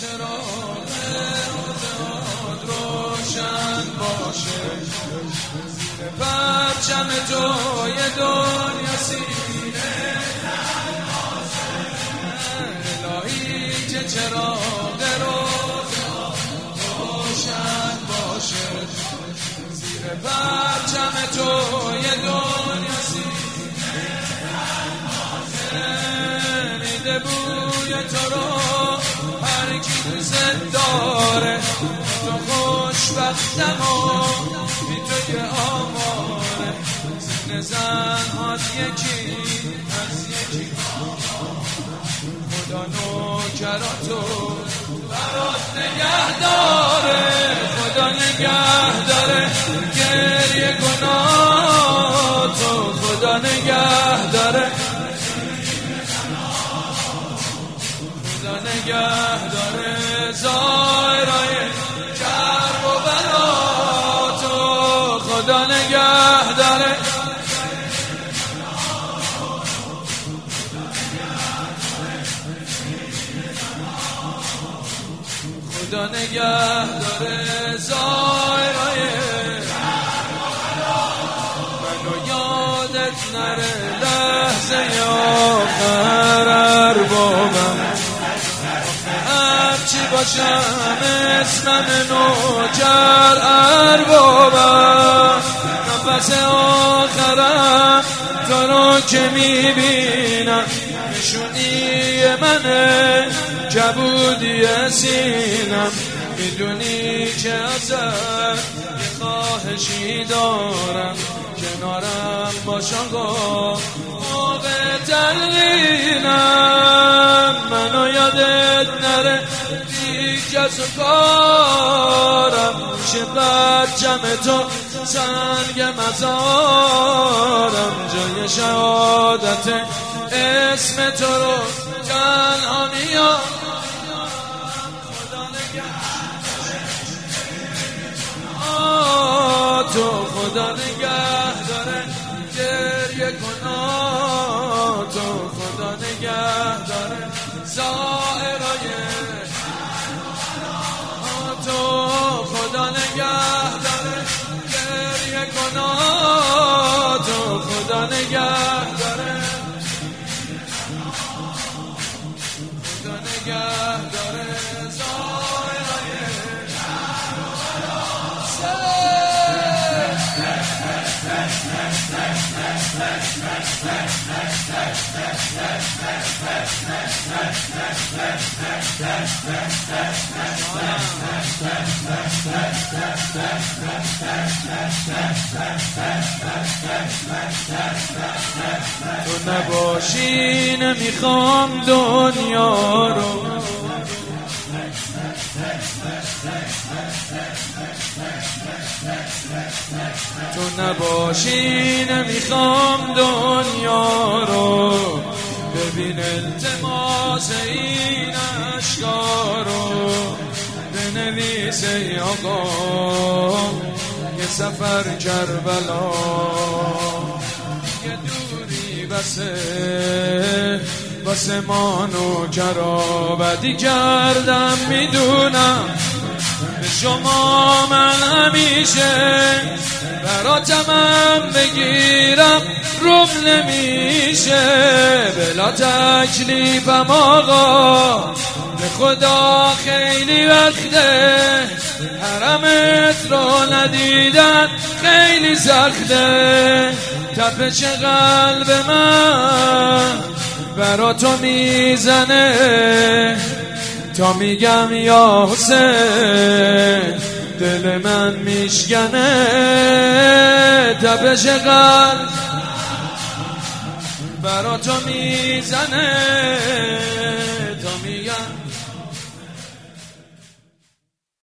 چراغ روزاد روشن باشه زیر پرچم یه دنیا سینه الهی که چراغ روزاد روشن باشه زیر پرچم یه دنیا سینه میده بوی تو رو دوست داره تو خوشبختم و بی تو که آماره. زن زن هات یکی از یکی. خدا نوکراتو برات نگه داره خدا نگه داره خدا نگه داره زایرای کرب و بلا تو خدا نگه داره خدا نگه داره منو یادت نره باشم اسمم نوکر اربابم نفس آخرم تو که می‌بینم. نشونی منه کبودی سینم. می‌دونی که ازت یه خواهشی دارم. کنارم باش آقا موقع تلقینم منو یادت نره. دیگه از کارم میشه بچم تو سنگ مزارم جای شهادت اسم تو رو تنها میاد تو خدا نگه داره تو نباشی نمی‌خوام دنیا رو. تو نباشی نمی‌خوام دنیا رو. ببین التماس این ای آقا یه سفر کربلا. یه دوری بسه واسه مانو کرا بدی کردم می‌دونم به شما من همیشه براتمم بگیرم روم نمیشه. بلا تکلیفم آقا خدا خیلی وقته. حرمت رو ندیدن. خیلی سخته. تپش قلب من برا تو می‌زنه. تا میگم یا حسین دل من میشکنه. تپش قلب برا تو می‌زنه. تا میگم